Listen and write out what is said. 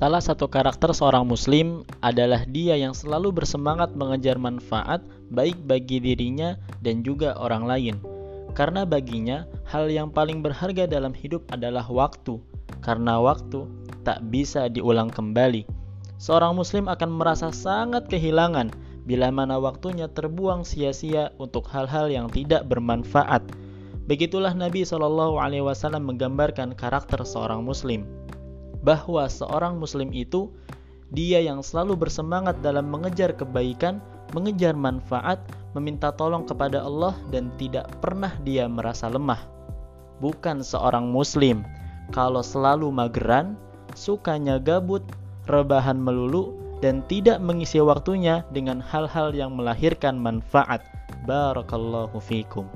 Salah satu karakter seorang muslim adalah dia yang selalu bersemangat mengejar manfaat baik bagi dirinya dan juga orang lain. Karena baginya hal yang paling berharga dalam hidup adalah waktu. Karena waktu tak bisa diulang kembali. Seorang muslim akan merasa sangat kehilangan bila mana waktunya terbuang sia-sia untuk hal-hal yang tidak bermanfaat. Begitulah Nabi Shallallahu Alaihi Wasallam menggambarkan karakter seorang Muslim bahwa seorang muslim itu dia yang selalu bersemangat dalam mengejar kebaikan, mengejar manfaat, meminta tolong kepada Allah dan tidak pernah dia merasa lemah. Bukan seorang muslim kalau selalu mageran, sukanya gabut, rebahan melulu dan tidak mengisi waktunya dengan hal-hal yang melahirkan manfaat. Barakallahu fiikum.